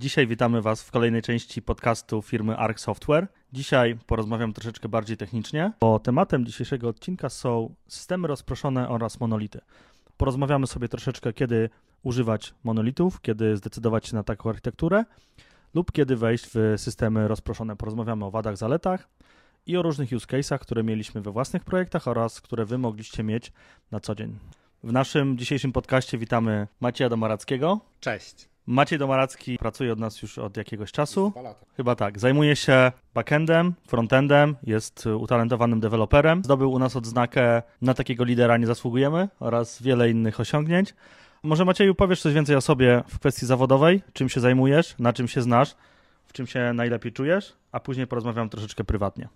Dzisiaj witamy Was w kolejnej części podcastu firmy Arc Software. Dzisiaj porozmawiam troszeczkę bardziej technicznie, bo tematem dzisiejszego odcinka są systemy rozproszone oraz monolity. Porozmawiamy sobie troszeczkę, kiedy używać monolitów, kiedy zdecydować się na taką architekturę lub kiedy wejść w systemy rozproszone. Porozmawiamy o wadach, zaletach i o różnych use case'ach, które mieliśmy we własnych projektach oraz które Wy mogliście mieć na co dzień. W naszym dzisiejszym podcaście witamy Macieja Domarackiego. Cześć. Maciej Domaracki pracuje od nas już od jakiegoś czasu. Chyba tak. Zajmuje się backendem, frontendem, jest utalentowanym deweloperem. Zdobył u nas odznakę na takiego lidera nie zasługujemy oraz wiele innych osiągnięć. Może Macieju powiesz coś więcej o sobie w kwestii zawodowej, czym się zajmujesz, na czym się znasz, w czym się najlepiej czujesz, a później porozmawiam troszeczkę prywatnie.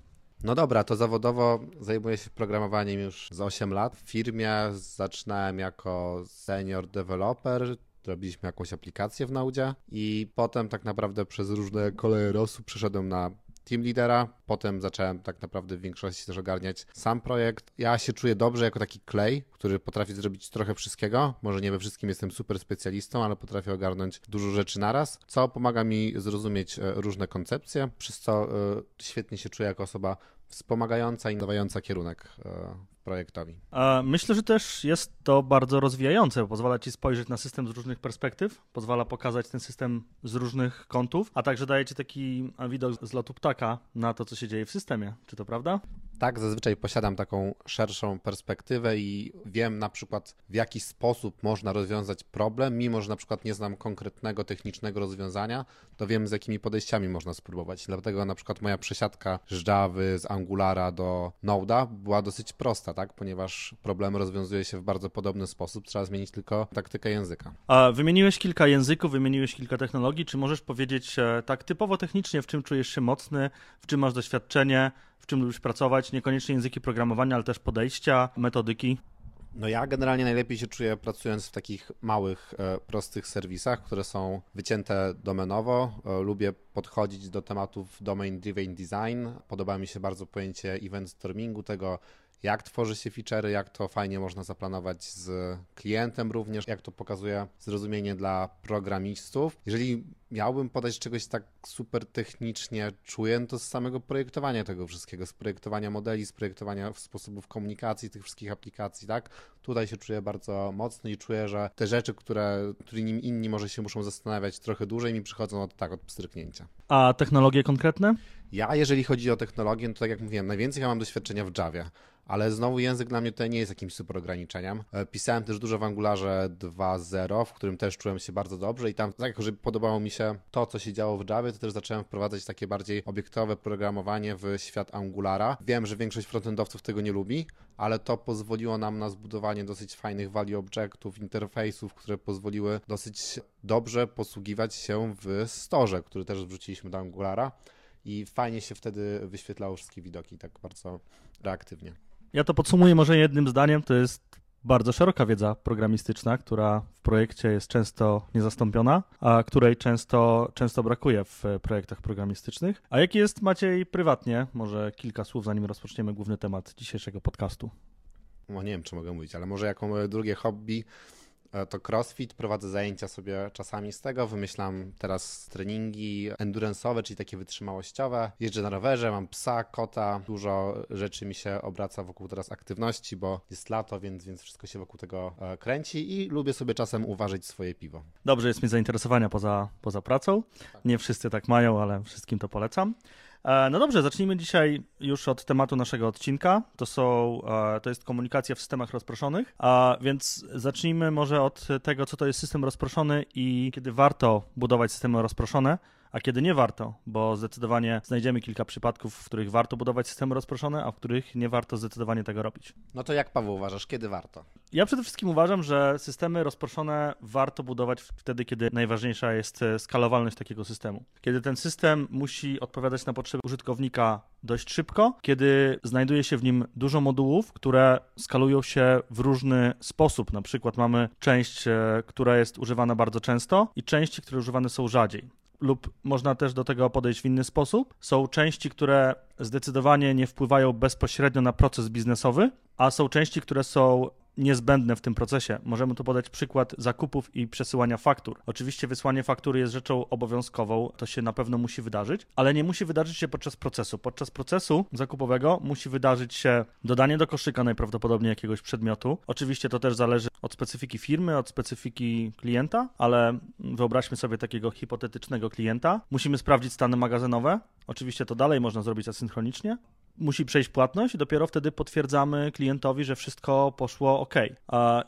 No dobra, to zawodowo zajmuję się programowaniem już za 8 lat. W firmie zaczynałem jako senior developer, robiliśmy jakąś aplikację w Naudzie i potem tak naprawdę przez różne koleje losu przeszedłem na team leadera, potem zacząłem tak naprawdę w większości też ogarniać sam projekt. Ja się czuję dobrze jako taki klej, który potrafi zrobić trochę wszystkiego. Może nie we wszystkim jestem super specjalistą, ale potrafię ogarnąć dużo rzeczy naraz, co pomaga mi zrozumieć e, różne koncepcje, przez co e, świetnie się czuję jako osoba wspomagająca i nadająca kierunek projektowi. Myślę, że też jest to bardzo rozwijające. Pozwala ci spojrzeć na system z różnych perspektyw, pozwala pokazać ten system z różnych kątów, a także daje ci taki widok z lotu ptaka na to, co się dzieje w systemie. Czy to prawda? Tak, zazwyczaj posiadam taką szerszą perspektywę i wiem na przykład w jaki sposób można rozwiązać problem, mimo że na przykład nie znam konkretnego technicznego rozwiązania, to wiem z jakimi podejściami można spróbować. Dlatego na przykład moja przesiadka z Java, z Angulara do Node'a była dosyć prosta, tak? ponieważ problemy rozwiązuje się w bardzo podobny sposób, trzeba zmienić tylko taktykę języka. A wymieniłeś kilka języków, wymieniłeś kilka technologii, czy możesz powiedzieć e, tak typowo technicznie, w czym czujesz się mocny, w czym masz doświadczenie, w czym lubisz pracować, niekoniecznie języki programowania, ale też podejścia, metodyki? No ja generalnie najlepiej się czuję pracując w takich małych, e, prostych serwisach, które są wycięte domenowo. E, lubię podchodzić do tematów domain driven design. Podoba mi się bardzo pojęcie event stormingu, tego jak tworzy się feature'y, jak to fajnie można zaplanować z klientem również, jak to pokazuje zrozumienie dla programistów. Jeżeli miałbym podać czegoś tak super technicznie czuję, to z samego projektowania tego wszystkiego, z projektowania modeli, z projektowania sposobów komunikacji tych wszystkich aplikacji, tak? Tutaj się czuję bardzo mocno i czuję, że te rzeczy, które, którymi inni może się muszą zastanawiać trochę dłużej, mi przychodzą od tak, od pstryknięcia. A technologie konkretne? Ja, jeżeli chodzi o technologię, no to tak jak mówiłem, najwięcej ja mam doświadczenia w Javie ale znowu język dla mnie tutaj nie jest jakimś super ograniczeniem. E, pisałem też dużo w Angularze 2.0, w którym też czułem się bardzo dobrze i tam, tak jak że podobało mi się to, co się działo w Javie, to też zacząłem wprowadzać takie bardziej obiektowe programowanie w świat Angulara. Wiem, że większość frontendowców tego nie lubi, ale to pozwoliło nam na zbudowanie dosyć fajnych value objectów, interfejsów, które pozwoliły dosyć dobrze posługiwać się w storze, który też wrzuciliśmy do Angulara i fajnie się wtedy wyświetlało wszystkie widoki tak bardzo reaktywnie. Ja to podsumuję może jednym zdaniem. To jest bardzo szeroka wiedza programistyczna, która w projekcie jest często niezastąpiona, a której często, często brakuje w projektach programistycznych. A jaki jest Maciej prywatnie? Może kilka słów, zanim rozpoczniemy główny temat dzisiejszego podcastu. No nie wiem, czy mogę mówić, ale może jako moje drugie hobby to crossfit, prowadzę zajęcia sobie czasami z tego, wymyślam teraz treningi endurance'owe, czyli takie wytrzymałościowe. Jeżdżę na rowerze, mam psa, kota, dużo rzeczy mi się obraca wokół teraz aktywności, bo jest lato, więc, więc wszystko się wokół tego e, kręci i lubię sobie czasem uważać swoje piwo. Dobrze, jest mi zainteresowania poza, poza pracą. Nie wszyscy tak mają, ale wszystkim to polecam. E, no dobrze, zacznijmy dzisiaj już od tematu naszego odcinka. To, są, e, to jest komunikacja w systemach rozproszonych, a więc zacznijmy może od tego, co to jest system rozproszony i kiedy warto budować systemy rozproszone a kiedy nie warto, bo zdecydowanie znajdziemy kilka przypadków, w których warto budować systemy rozproszone, a w których nie warto zdecydowanie tego robić. No to jak Paweł uważasz, kiedy warto? Ja przede wszystkim uważam, że systemy rozproszone warto budować wtedy, kiedy najważniejsza jest e, skalowalność takiego systemu. Kiedy ten system musi odpowiadać na potrzeby użytkownika dość szybko, kiedy znajduje się w nim dużo modułów, które skalują się w różny sposób. Na przykład mamy część, e, która jest używana bardzo często i części, które używane są rzadziej lub można też do tego podejść w inny sposób. Są części, które zdecydowanie nie wpływają bezpośrednio na proces biznesowy, a są części, które są niezbędne w tym procesie. Możemy tu podać przykład zakupów i przesyłania faktur. Oczywiście wysłanie faktury jest rzeczą obowiązkową, to się na pewno musi wydarzyć, ale nie musi wydarzyć się podczas procesu. Podczas procesu zakupowego musi wydarzyć się dodanie do koszyka najprawdopodobniej jakiegoś przedmiotu. Oczywiście to też zależy od specyfiki firmy, od specyfiki klienta, ale wyobraźmy sobie takiego hipotetycznego klienta. Musimy sprawdzić stany magazynowe. Oczywiście to dalej można zrobić asynchronicznie, musi przejść płatność i dopiero wtedy potwierdzamy klientowi, że wszystko poszło ok.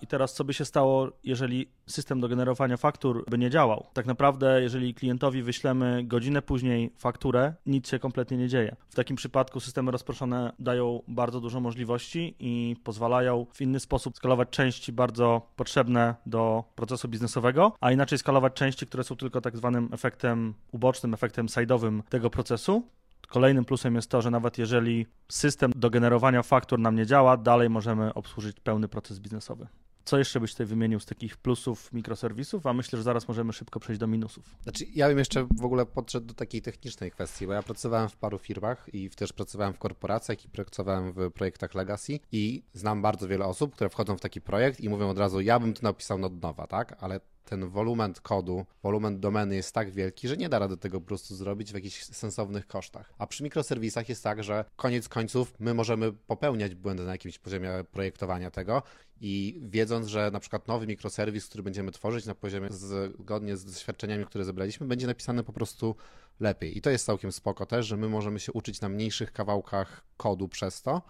I teraz co by się stało, jeżeli system do generowania faktur by nie działał? Tak naprawdę, jeżeli klientowi wyślemy godzinę później fakturę, nic się kompletnie nie dzieje. W takim przypadku systemy rozproszone dają bardzo dużo możliwości i pozwalają w inny sposób skalować części bardzo potrzebne do procesu biznesowego, a inaczej skalować części, które są tylko tak zwanym efektem ubocznym, efektem side'owym tego procesu Kolejnym plusem jest to, że nawet jeżeli system do generowania faktur nam nie działa, dalej możemy obsłużyć pełny proces biznesowy. Co jeszcze byś tutaj wymienił z takich plusów mikroserwisów, a myślę, że zaraz możemy szybko przejść do minusów. Znaczy, ja bym jeszcze w ogóle podszedł do takiej technicznej kwestii, bo ja pracowałem w paru firmach i też pracowałem w korporacjach i pracowałem w projektach Legacy i znam bardzo wiele osób, które wchodzą w taki projekt i mówią od razu, ja bym to napisał od nowa, tak? Ale ten wolumen kodu, wolumen domeny jest tak wielki, że nie da rady tego po prostu zrobić w jakichś sensownych kosztach. A przy mikroserwisach jest tak, że koniec końców my możemy popełniać błędy na jakimś poziomie projektowania tego i wiedząc, że na przykład nowy mikroserwis, który będziemy tworzyć na poziomie zgodnie z doświadczeniami, które zebraliśmy, będzie napisany po prostu lepiej. I to jest całkiem spoko też, że my możemy się uczyć na mniejszych kawałkach kodu przez to,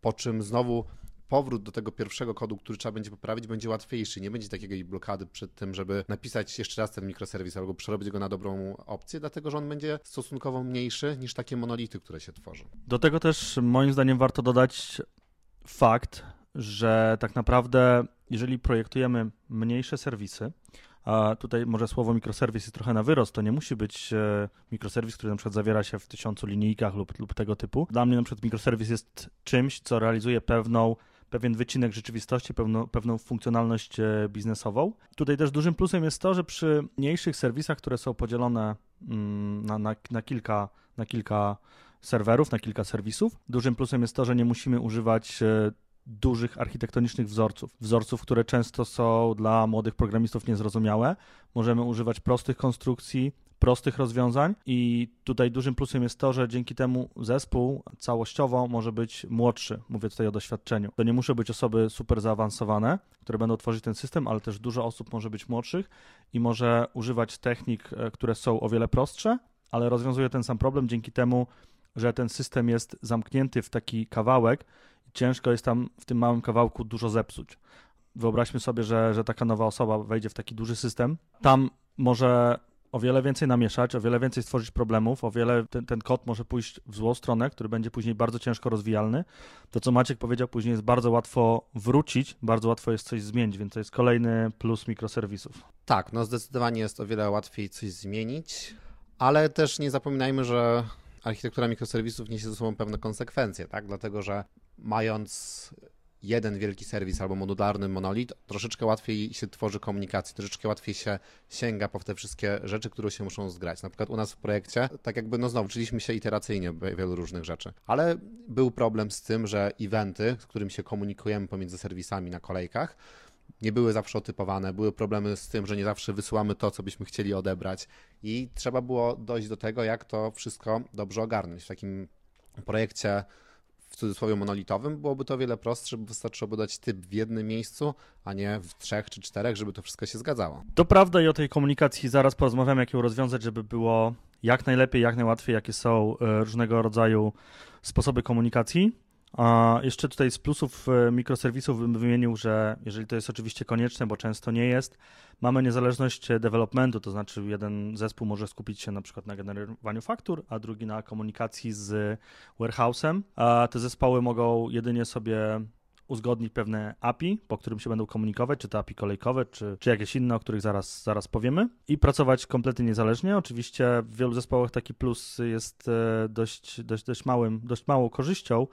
po czym znowu powrót do tego pierwszego kodu, który trzeba będzie poprawić, będzie łatwiejszy. Nie będzie takiej blokady przed tym, żeby napisać jeszcze raz ten mikroserwis albo przerobić go na dobrą opcję, dlatego że on będzie stosunkowo mniejszy niż takie monolity, które się tworzą. Do tego też moim zdaniem warto dodać fakt, że tak naprawdę, jeżeli projektujemy mniejsze serwisy, a tutaj może słowo mikroserwis jest trochę na wyrost, to nie musi być e, mikroserwis, który na przykład zawiera się w tysiącu linijkach lub, lub tego typu. Dla mnie na przykład mikroserwis jest czymś, co realizuje pewną pewien wycinek rzeczywistości, pewną, pewną funkcjonalność e, biznesową. Tutaj też dużym plusem jest to, że przy mniejszych serwisach, które są podzielone mm, na, na, na, kilka, na kilka serwerów, na kilka serwisów, dużym plusem jest to, że nie musimy używać e, dużych architektonicznych wzorców. Wzorców, które często są dla młodych programistów niezrozumiałe. Możemy używać prostych konstrukcji, prostych rozwiązań i tutaj dużym plusem jest to, że dzięki temu zespół całościowo może być młodszy. Mówię tutaj o doświadczeniu. To nie muszą być osoby super zaawansowane, które będą tworzyć ten system, ale też dużo osób może być młodszych i może używać technik, e, które są o wiele prostsze, ale rozwiązuje ten sam problem dzięki temu, że ten system jest zamknięty w taki kawałek i ciężko jest tam w tym małym kawałku dużo zepsuć. Wyobraźmy sobie, że, że taka nowa osoba wejdzie w taki duży system. Tam może o wiele więcej namieszać, o wiele więcej stworzyć problemów, o wiele ten, ten kod może pójść w złą stronę, który będzie później bardzo ciężko rozwijalny. To, co Maciek powiedział, później jest bardzo łatwo wrócić, bardzo łatwo jest coś zmienić, więc to jest kolejny plus mikroserwisów. Tak, no zdecydowanie jest o wiele łatwiej coś zmienić, ale też nie zapominajmy, że architektura mikroserwisów niesie ze sobą pewne konsekwencje, tak? Dlatego, że mając jeden wielki serwis albo modularny monolit, troszeczkę łatwiej się tworzy komunikację, troszeczkę łatwiej się sięga po te wszystkie rzeczy, które się muszą zgrać. Na przykład u nas w projekcie, tak jakby, no znowu, uczyliśmy się iteracyjnie wielu różnych rzeczy, ale był problem z tym, że eventy, z którym się komunikujemy pomiędzy serwisami na kolejkach, nie były zawsze otypowane, były problemy z tym, że nie zawsze wysyłamy to, co byśmy chcieli odebrać i trzeba było dojść do tego, jak to wszystko dobrze ogarnąć. W takim projekcie cudzysłowie monolitowym, byłoby to wiele prostsze, bo wystarczyłoby dać typ w jednym miejscu, a nie w trzech czy czterech, żeby to wszystko się zgadzało. To prawda i o tej komunikacji zaraz porozmawiamy, jak ją rozwiązać, żeby było jak najlepiej, jak najłatwiej, jakie są e, różnego rodzaju sposoby komunikacji. A jeszcze tutaj z plusów e, mikroserwisów bym wymienił, że jeżeli to jest oczywiście konieczne, bo często nie jest, mamy niezależność developmentu, to znaczy jeden zespół może skupić się na przykład na generowaniu faktur, a drugi na komunikacji z warehouse'em, a te zespoły mogą jedynie sobie uzgodnić pewne API, po którym się będą komunikować, czy to API kolejkowe, czy, czy jakieś inne, o których zaraz, zaraz powiemy, i pracować kompletnie niezależnie. Oczywiście w wielu zespołach taki plus jest e, dość, dość, dość, małym, dość małą korzyścią,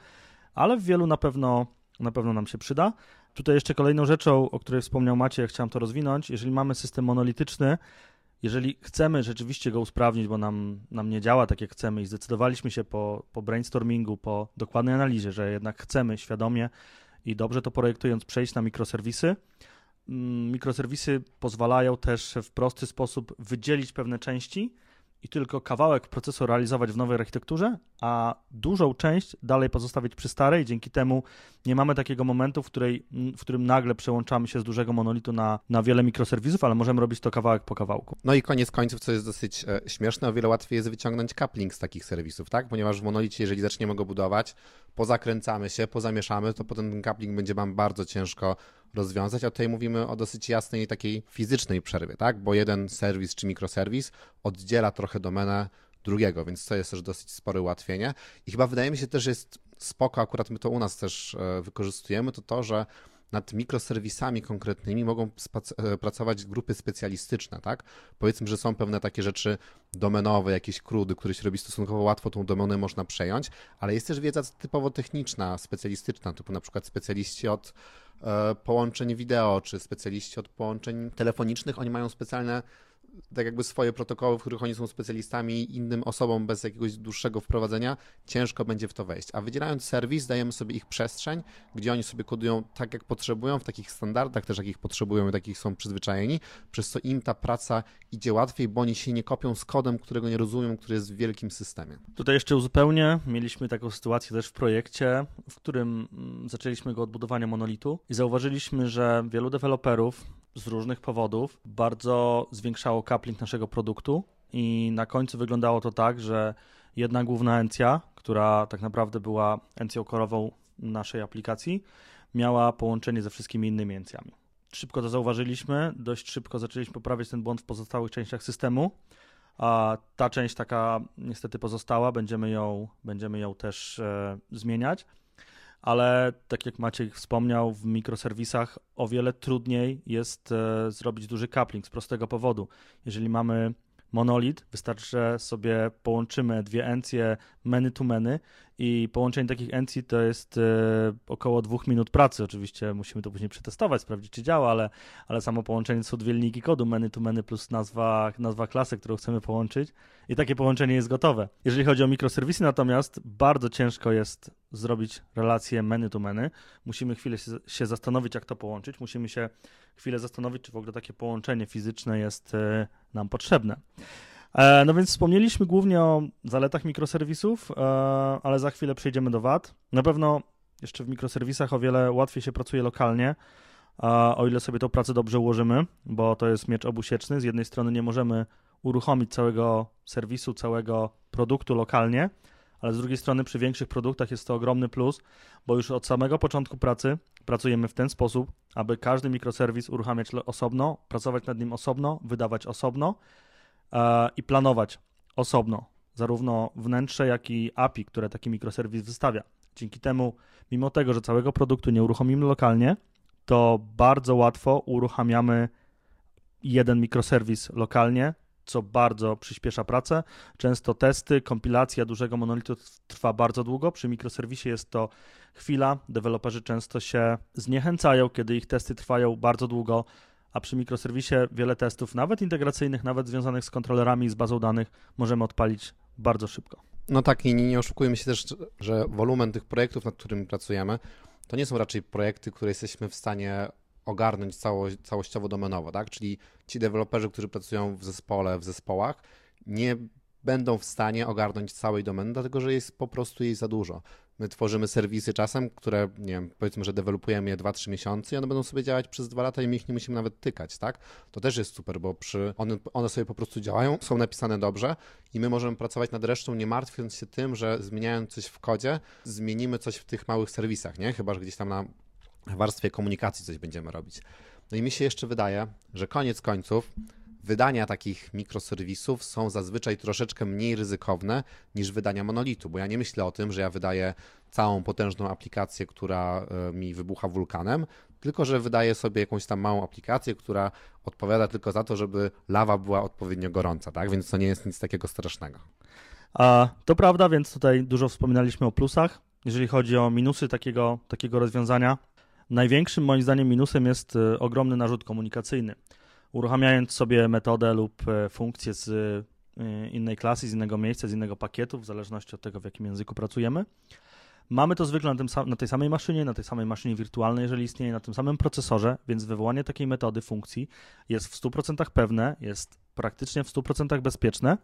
ale w wielu na pewno, na pewno nam się przyda. Tutaj jeszcze kolejną rzeczą, o której wspomniał Maciej, chciałem to rozwinąć, jeżeli mamy system monolityczny, jeżeli chcemy rzeczywiście go usprawnić, bo nam, nam nie działa tak jak chcemy i zdecydowaliśmy się po, po brainstormingu, po dokładnej analizie, że jednak chcemy świadomie i dobrze to projektując przejść na mikroserwisy. Mm, mikroserwisy pozwalają też w prosty sposób wydzielić pewne części i tylko kawałek procesu realizować w nowej architekturze, a dużą część dalej pozostawić przy starej. Dzięki temu nie mamy takiego momentu, w, której, w którym nagle przełączamy się z dużego monolitu na, na wiele mikroserwisów, ale możemy robić to kawałek po kawałku. No i koniec końców, co jest dosyć e, śmieszne, o wiele łatwiej jest wyciągnąć coupling z takich serwisów, tak? Ponieważ w monolicie, jeżeli zaczniemy go budować, pozakręcamy się, pozamieszamy, to potem ten coupling będzie nam bardzo ciężko rozwiązać, a tutaj mówimy o dosyć jasnej takiej fizycznej przerwie, tak? Bo jeden serwis czy mikroserwis oddziela trochę domenę drugiego, więc to jest też dosyć spore ułatwienie. I chyba wydaje mi się też, jest spoko, akurat my to u nas też e, wykorzystujemy, to to, że nad mikroserwisami konkretnymi mogą e, pracować grupy specjalistyczne, tak? Powiedzmy, że są pewne takie rzeczy domenowe, jakieś krudy, które się robi stosunkowo łatwo, tą domenę można przejąć, ale jest też wiedza typowo techniczna, specjalistyczna, typu na przykład specjaliści od połączeń wideo, czy specjaliści od połączeń telefonicznych, oni mają specjalne tak jakby swoje protokoły, w których oni są specjalistami, innym osobom bez jakiegoś dłuższego wprowadzenia, ciężko będzie w to wejść. A wydzielając serwis, dajemy sobie ich przestrzeń, gdzie oni sobie kodują tak, jak potrzebują, w takich standardach też, jakich potrzebują i takich są przyzwyczajeni, przez co im ta praca idzie łatwiej, bo oni się nie kopią z kodem, którego nie rozumieją, który jest w wielkim systemie. Tutaj jeszcze uzupełnię, mieliśmy taką sytuację też w projekcie, w którym mm, zaczęliśmy go od budowania monolitu i zauważyliśmy, że wielu deweloperów z różnych powodów bardzo zwiększało coupling naszego produktu i na końcu wyglądało to tak, że jedna główna encja, która tak naprawdę była encją korową naszej aplikacji, miała połączenie ze wszystkimi innymi encjami. Szybko to zauważyliśmy, dość szybko zaczęliśmy poprawiać ten błąd w pozostałych częściach systemu, a ta część taka niestety pozostała, będziemy ją, będziemy ją też e, zmieniać ale tak jak Maciek wspomniał, w mikroserwisach o wiele trudniej jest e, zrobić duży coupling z prostego powodu. Jeżeli mamy monolit, wystarczy, że sobie połączymy dwie encje many to many i połączenie takich encji to jest e, około dwóch minut pracy. Oczywiście musimy to później przetestować, sprawdzić, czy działa, ale, ale samo połączenie to są dwie linijki kodu many to many plus nazwa, nazwa klasy, którą chcemy połączyć i takie połączenie jest gotowe. Jeżeli chodzi o mikroserwisy natomiast, bardzo ciężko jest zrobić relację many to many. Musimy chwilę się zastanowić, jak to połączyć. Musimy się chwilę zastanowić, czy w ogóle takie połączenie fizyczne jest e, nam potrzebne. E, no więc wspomnieliśmy głównie o zaletach mikroserwisów, e, ale za chwilę przejdziemy do wad. Na pewno jeszcze w mikroserwisach o wiele łatwiej się pracuje lokalnie, o ile sobie tą pracę dobrze ułożymy, bo to jest miecz obusieczny. Z jednej strony nie możemy uruchomić całego serwisu, całego produktu lokalnie, ale z drugiej strony przy większych produktach jest to ogromny plus, bo już od samego początku pracy pracujemy w ten sposób, aby każdy mikroserwis uruchamiać osobno, pracować nad nim osobno, wydawać osobno i planować osobno, zarówno wnętrze, jak i API, które taki mikroserwis wystawia. Dzięki temu, mimo tego, że całego produktu nie uruchomimy lokalnie, to bardzo łatwo uruchamiamy jeden mikroserwis lokalnie, co bardzo przyspiesza pracę. Często testy, kompilacja dużego monolitu trwa bardzo długo. Przy mikroserwisie jest to chwila. Deweloperzy często się zniechęcają, kiedy ich testy trwają bardzo długo, a przy mikroserwisie wiele testów, nawet integracyjnych, nawet związanych z kontrolerami z bazą danych, możemy odpalić bardzo szybko. No tak, i nie, oszukujmy się też, że wolumen tych projektów, nad którymi pracujemy, to nie są raczej projekty, które jesteśmy w stanie ogarnąć cało, całościowo domenowo, tak? Czyli ci deweloperzy, którzy pracują w zespole, w zespołach, nie będą w stanie ogarnąć całej domeny, dlatego że jest po prostu jej za dużo. My tworzymy serwisy czasem, które, nie wiem, powiedzmy, że dewelopujemy je 2-3 miesiące i one będą sobie działać przez 2 lata i my ich nie musimy nawet tykać, tak? To też jest super, bo przy, one, one sobie po prostu działają, są napisane dobrze i my możemy pracować nad resztą, nie martwiąc się tym, że zmieniając coś w kodzie, zmienimy coś w tych małych serwisach, nie? Chyba, że gdzieś tam na warstwie komunikacji coś będziemy robić. No i mi się jeszcze wydaje, że koniec końców wydania takich mikroserwisów są zazwyczaj troszeczkę mniej ryzykowne niż wydania monolitu, bo ja nie myślę o tym, że ja wydaję całą potężną aplikację, która e, mi wybucha wulkanem, tylko że wydaję sobie jakąś tam małą aplikację, która odpowiada tylko za to, żeby lawa była odpowiednio gorąca, tak? Więc to nie jest nic takiego strasznego. A, to prawda, więc tutaj dużo wspominaliśmy o plusach. Jeżeli chodzi o minusy takiego, takiego rozwiązania, Największym moim zdaniem minusem jest e, ogromny narzut komunikacyjny. Uruchamiając sobie metodę lub e, funkcję z e, innej klasy, z innego miejsca, z innego pakietu, w zależności od tego, w jakim języku pracujemy, Mamy to zwykle na, tym, na tej samej maszynie, na tej samej maszynie wirtualnej, jeżeli istnieje, na tym samym procesorze, więc wywołanie takiej metody funkcji jest w 100% pewne, jest praktycznie w 100% bezpieczne,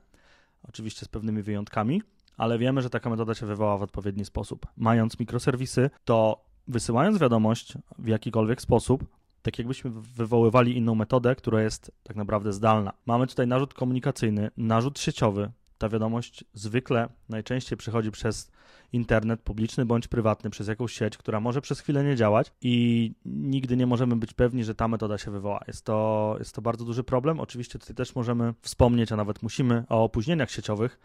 oczywiście z pewnymi wyjątkami, ale wiemy, że taka metoda się wywoła w odpowiedni sposób. Mając mikroserwisy, to wysyłając wiadomość w jakikolwiek sposób, tak jakbyśmy wywoływali inną metodę, która jest tak naprawdę zdalna. Mamy tutaj narzut komunikacyjny, narzut sieciowy. Ta wiadomość zwykle najczęściej przychodzi przez internet publiczny bądź prywatny, przez jakąś sieć, która może przez chwilę nie działać i nigdy nie możemy być pewni, że ta metoda się wywoła. Jest to, jest to bardzo duży problem. Oczywiście tutaj też możemy wspomnieć, a nawet musimy o opóźnieniach sieciowych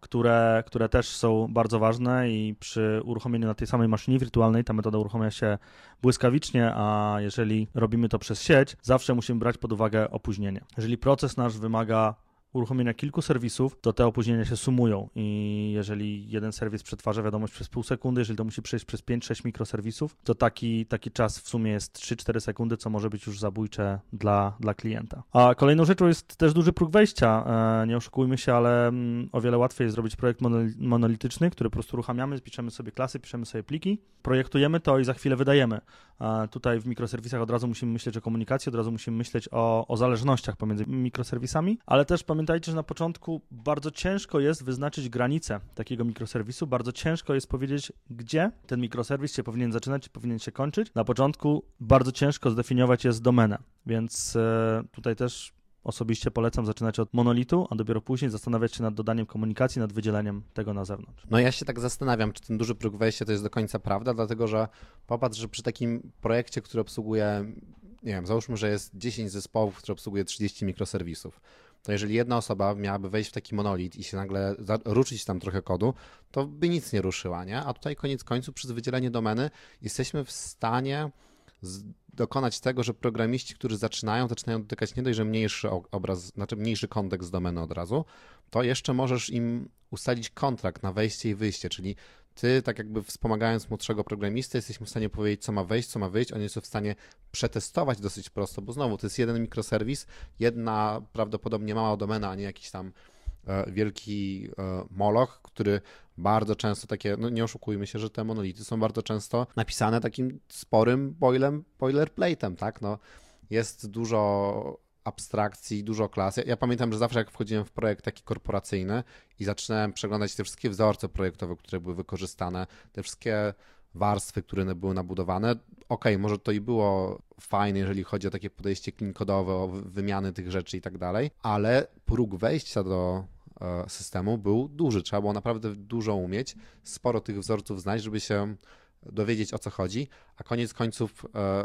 które, które też są bardzo ważne i przy uruchomieniu na tej samej maszynie wirtualnej ta metoda uruchamia się błyskawicznie, a jeżeli robimy to przez sieć, zawsze musimy brać pod uwagę opóźnienie. Jeżeli proces nasz wymaga uruchomienia kilku serwisów, to te opóźnienia się sumują i jeżeli jeden serwis przetwarza wiadomość przez pół sekundy, jeżeli to musi przejść przez 5-6 mikroserwisów, to taki, taki czas w sumie jest 3-4 sekundy, co może być już zabójcze dla, dla klienta. A kolejną rzeczą jest też duży próg wejścia. E, nie oszukujmy się, ale mm, o wiele łatwiej jest zrobić projekt monolityczny, który po prostu uruchamiamy, piszemy sobie klasy, piszemy sobie pliki, projektujemy to i za chwilę wydajemy. Tutaj w mikroserwisach od razu musimy myśleć o komunikacji, od razu musimy myśleć o, o zależnościach pomiędzy mikroserwisami, ale też pamiętajcie, że na początku bardzo ciężko jest wyznaczyć granice takiego mikroserwisu, bardzo ciężko jest powiedzieć, gdzie ten mikroserwis się powinien zaczynać, powinien się kończyć. Na początku bardzo ciężko zdefiniować jest domenę, więc e, tutaj też Osobiście polecam zaczynać od monolitu, a dopiero później zastanawiać się nad dodaniem komunikacji, nad wydzieleniem tego na zewnątrz. No ja się tak zastanawiam, czy ten duży próg wejścia to jest do końca prawda, dlatego że popatrz, że przy takim projekcie, który obsługuje, nie wiem, załóżmy, że jest 10 zespołów, które obsługuje 30 mikroserwisów, to jeżeli jedna osoba miałaby wejść w taki monolit i się nagle ruszyć tam trochę kodu, to by nic nie ruszyła, nie? A tutaj koniec końców przez wydzielenie domeny jesteśmy w stanie dokonać tego, że programiści, którzy zaczynają, zaczynają dotykać nie dość, że mniejszy obraz, znaczy mniejszy kontekst domeny od razu, to jeszcze możesz im ustalić kontrakt na wejście i wyjście, czyli ty, tak jakby wspomagając młodszego programistę, jesteśmy w stanie powiedzieć, co ma wejść, co ma wyjść. On jest w stanie przetestować dosyć prosto, bo znowu to jest jeden mikroserwis, jedna prawdopodobnie mała domena, a nie jakiś tam e, wielki e, moloch, który bardzo często takie, no nie oszukujmy się, że te monolity są bardzo często napisane takim sporym boilerplate'em, tak? No, jest dużo abstrakcji, dużo klas. Ja, ja, pamiętam, że zawsze jak wchodziłem w projekt taki korporacyjny i zaczynałem przeglądać te wszystkie wzorce projektowe, które były wykorzystane, te wszystkie warstwy, które były nabudowane. Ok, może to i było fajne, jeżeli chodzi o takie podejście klinkodowe, o wymiany tych rzeczy i tak dalej, ale próg wejścia do e, systemu był duży. Trzeba było naprawdę dużo umieć, sporo tych wzorców znać, żeby się dowiedzieć o co chodzi, a koniec końców e,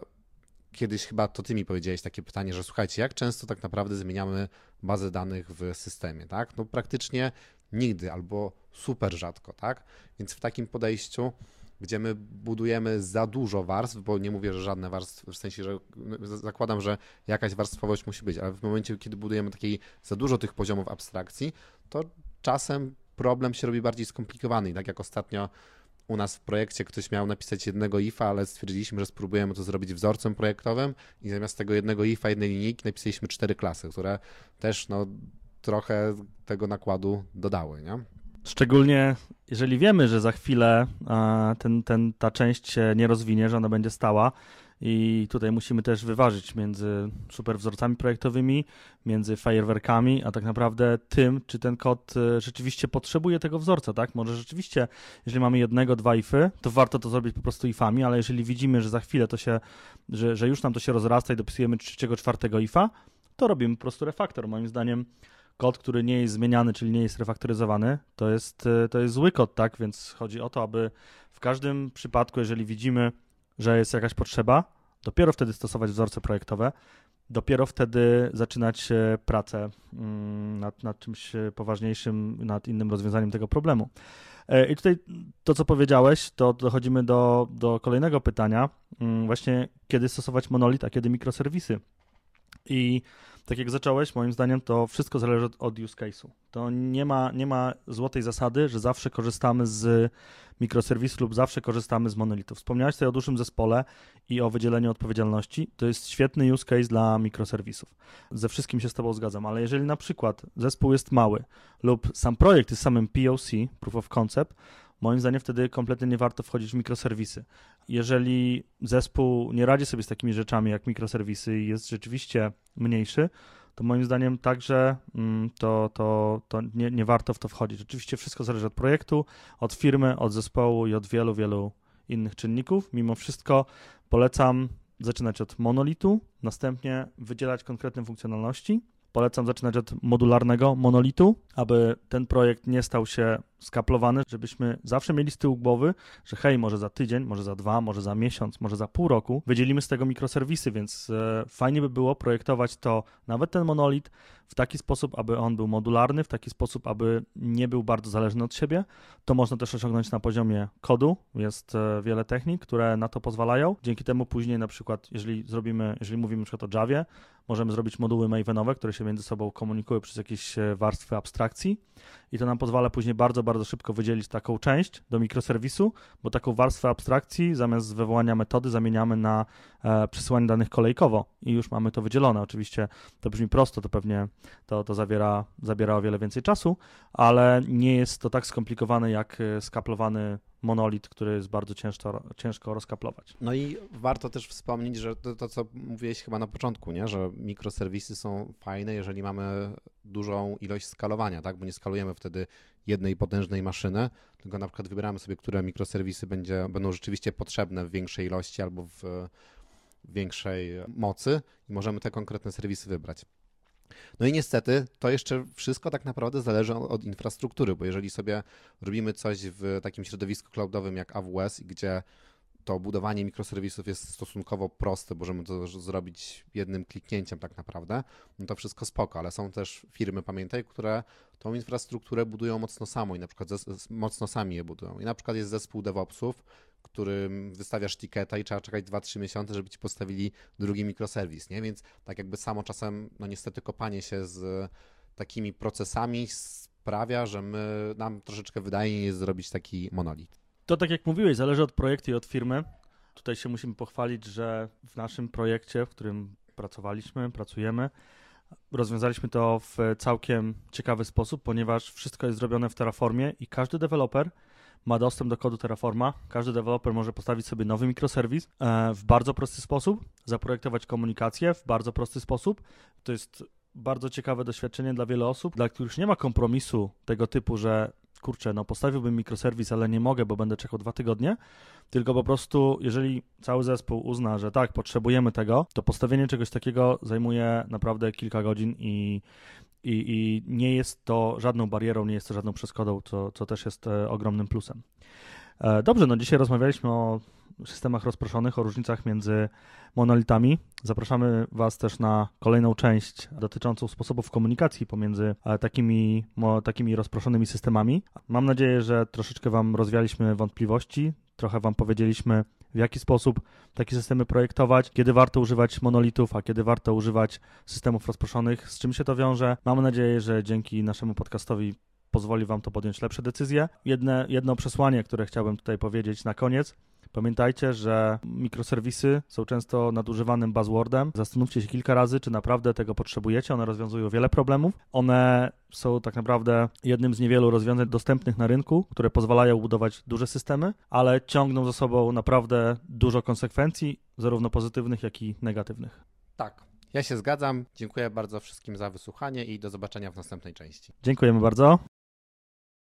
kiedyś chyba to ty mi powiedziałeś takie pytanie, że słuchajcie, jak często tak naprawdę zmieniamy bazę danych w systemie, tak? No praktycznie nigdy albo super rzadko, tak? Więc w takim podejściu, gdzie my budujemy za dużo warstw, bo nie mówię, że żadne warstwy, w sensie, że zakładam, że jakaś warstwowość musi być, ale w momencie, kiedy budujemy takiej za dużo tych poziomów abstrakcji, to czasem problem się robi bardziej skomplikowany i tak jak ostatnio u nas w projekcie ktoś miał napisać jednego ifa, ale stwierdziliśmy, że spróbujemy to zrobić wzorcem projektowym i zamiast tego jednego ifa, jednej linijki napisaliśmy cztery klasy, które też no, trochę tego nakładu dodały, nie? Szczególnie jeżeli wiemy, że za chwilę ten, ten, ta część się nie rozwinie, że ona będzie stała, i tutaj musimy też wyważyć między super wzorcami projektowymi, między fajerwerkami, a tak naprawdę tym, czy ten kod e, rzeczywiście potrzebuje tego wzorca, tak? Może rzeczywiście, jeżeli mamy jednego, dwa ify, to warto to zrobić po prostu ifami, ale jeżeli widzimy, że za chwilę to się, że, że już nam to się rozrasta i dopisujemy trzeciego, czwartego ifa, to robimy po prostu refaktor. Moim zdaniem kod, który nie jest zmieniany, czyli nie jest refaktoryzowany, to jest, e, to jest zły kod, tak? Więc chodzi o to, aby w każdym przypadku, jeżeli widzimy, że jest jakaś potrzeba, dopiero wtedy stosować wzorce projektowe, dopiero wtedy zaczynać pracę mm, nad, nad czymś poważniejszym, nad innym rozwiązaniem tego problemu. E, I tutaj to, co powiedziałeś, to dochodzimy do, do kolejnego pytania, mm, właśnie kiedy stosować monolit, a kiedy mikroserwisy. I tak jak zacząłeś, moim zdaniem to wszystko zależy od, use case'u. To nie ma, nie ma złotej zasady, że zawsze korzystamy z mikroserwisu lub zawsze korzystamy z monolitu. Wspomniałeś tutaj o dużym zespole i o wydzieleniu odpowiedzialności. To jest świetny use case dla mikroserwisów. Ze wszystkim się z Tobą zgadzam, ale jeżeli na przykład zespół jest mały lub sam projekt jest samym POC, Proof of Concept, moim zdaniem wtedy kompletnie nie warto wchodzić w mikroserwisy. Jeżeli zespół nie radzi sobie z takimi rzeczami jak mikroserwisy i jest rzeczywiście mniejszy, to moim zdaniem także mm, to, to, to nie, nie warto w to wchodzić. Oczywiście wszystko zależy od projektu, od firmy, od zespołu i od wielu, wielu innych czynników. Mimo wszystko polecam zaczynać od monolitu, następnie wydzielać konkretne funkcjonalności. Polecam zaczynać od modularnego monolitu, aby ten projekt nie stał się skaplowany, żebyśmy zawsze mieli z tyłu głowy, że hej, może za tydzień, może za dwa, może za miesiąc, może za pół roku wydzielimy z tego mikroserwisy, więc e, fajnie by było projektować to, nawet ten monolit, w taki sposób, aby on był modularny, w taki sposób, aby nie był bardzo zależny od siebie. To można też osiągnąć na poziomie kodu. Jest e, wiele technik, które na to pozwalają. Dzięki temu później na przykład, jeżeli zrobimy, jeżeli mówimy na przykład o Javie, możemy zrobić moduły Mavenowe, które się między sobą komunikują przez jakieś e, warstwy abstrakcji i to nam pozwala później bardzo, bardzo szybko wydzielić taką część do mikroserwisu, bo taką warstwę abstrakcji zamiast wywołania metody zamieniamy na e, przesyłanie danych kolejkowo i już mamy to wydzielone. Oczywiście to brzmi prosto, to pewnie to, to zawiera, zabiera o wiele więcej czasu, ale nie jest to tak skomplikowane jak e, skaplowany monolit, który jest bardzo ciężko, ciężko rozkaplować. No i warto też wspomnieć, że to, to, co mówiłeś chyba na początku, nie? że mikroserwisy są fajne, jeżeli mamy dużą ilość skalowania, tak? bo nie skalujemy wtedy jednej potężnej maszyny, tylko na przykład wybieramy sobie, które mikroserwisy będzie, będą rzeczywiście potrzebne w większej ilości albo w większej mocy i możemy te konkretne serwisy wybrać. No i niestety to jeszcze wszystko tak naprawdę zależy od infrastruktury, bo jeżeli sobie robimy coś w takim środowisku cloudowym jak AWS, gdzie to budowanie mikroserwisów jest stosunkowo proste, możemy to zrobić jednym kliknięciem tak naprawdę, no to wszystko spoko, ale są też firmy, pamiętaj, które tą infrastrukturę budują mocno samo i na przykład mocno sami je budują. I na przykład jest zespół DevOpsów, którym wystawiasz tiketa i trzeba czekać 2-3 miesiące, żeby ci postawili drugi mikroserwis, nie? Więc tak jakby samo czasem, no niestety kopanie się z takimi procesami sprawia, że my, nam troszeczkę wydaje jest zrobić taki monolit. To tak jak mówiłeś, zależy od projektu i od firmy. Tutaj się musimy pochwalić, że w naszym projekcie, w którym pracowaliśmy, pracujemy, rozwiązaliśmy to w całkiem ciekawy sposób, ponieważ wszystko jest zrobione w Terraformie i każdy deweloper ma dostęp do kodu Terraforma. Każdy deweloper może postawić sobie nowy mikroserwis e, w bardzo prosty sposób, zaprojektować komunikację w bardzo prosty sposób. To jest bardzo ciekawe doświadczenie dla wielu osób, dla których nie ma kompromisu tego typu, że kurczę, no postawiłbym mikroserwis, ale nie mogę, bo będę czekał dwa tygodnie, tylko po prostu, jeżeli cały zespół uzna, że tak, potrzebujemy tego, to postawienie czegoś takiego zajmuje naprawdę kilka godzin i, i, i nie jest to żadną barierą, nie jest to żadną przeszkodą, co, co też jest e, ogromnym plusem. E, dobrze, no dzisiaj rozmawialiśmy o systemach rozproszonych, o różnicach między monolitami. Zapraszamy Was też na kolejną część dotyczącą sposobów komunikacji pomiędzy e, takimi, takimi rozproszonymi systemami. Mam nadzieję, że troszeczkę Wam rozwialiśmy wątpliwości, trochę Wam powiedzieliśmy, w jaki sposób takie systemy projektować, kiedy warto używać monolitów, a kiedy warto używać systemów rozproszonych, z czym się to wiąże. Mam nadzieję, że dzięki naszemu podcastowi pozwoli Wam to podjąć lepsze decyzje. Jedne, jedno przesłanie, które chciałbym tutaj powiedzieć na koniec, Pamiętajcie, że mikroserwisy są często nadużywanym buzzwordem. Zastanówcie się kilka razy, czy naprawdę tego potrzebujecie. One rozwiązują wiele problemów. One są tak naprawdę jednym z niewielu rozwiązań dostępnych na rynku, które pozwalają budować duże systemy, ale ciągną za sobą naprawdę dużo konsekwencji, zarówno pozytywnych, jak i negatywnych. Tak. Ja się zgadzam. Dziękuję bardzo wszystkim za wysłuchanie i do zobaczenia w następnej części. Dziękujemy bardzo.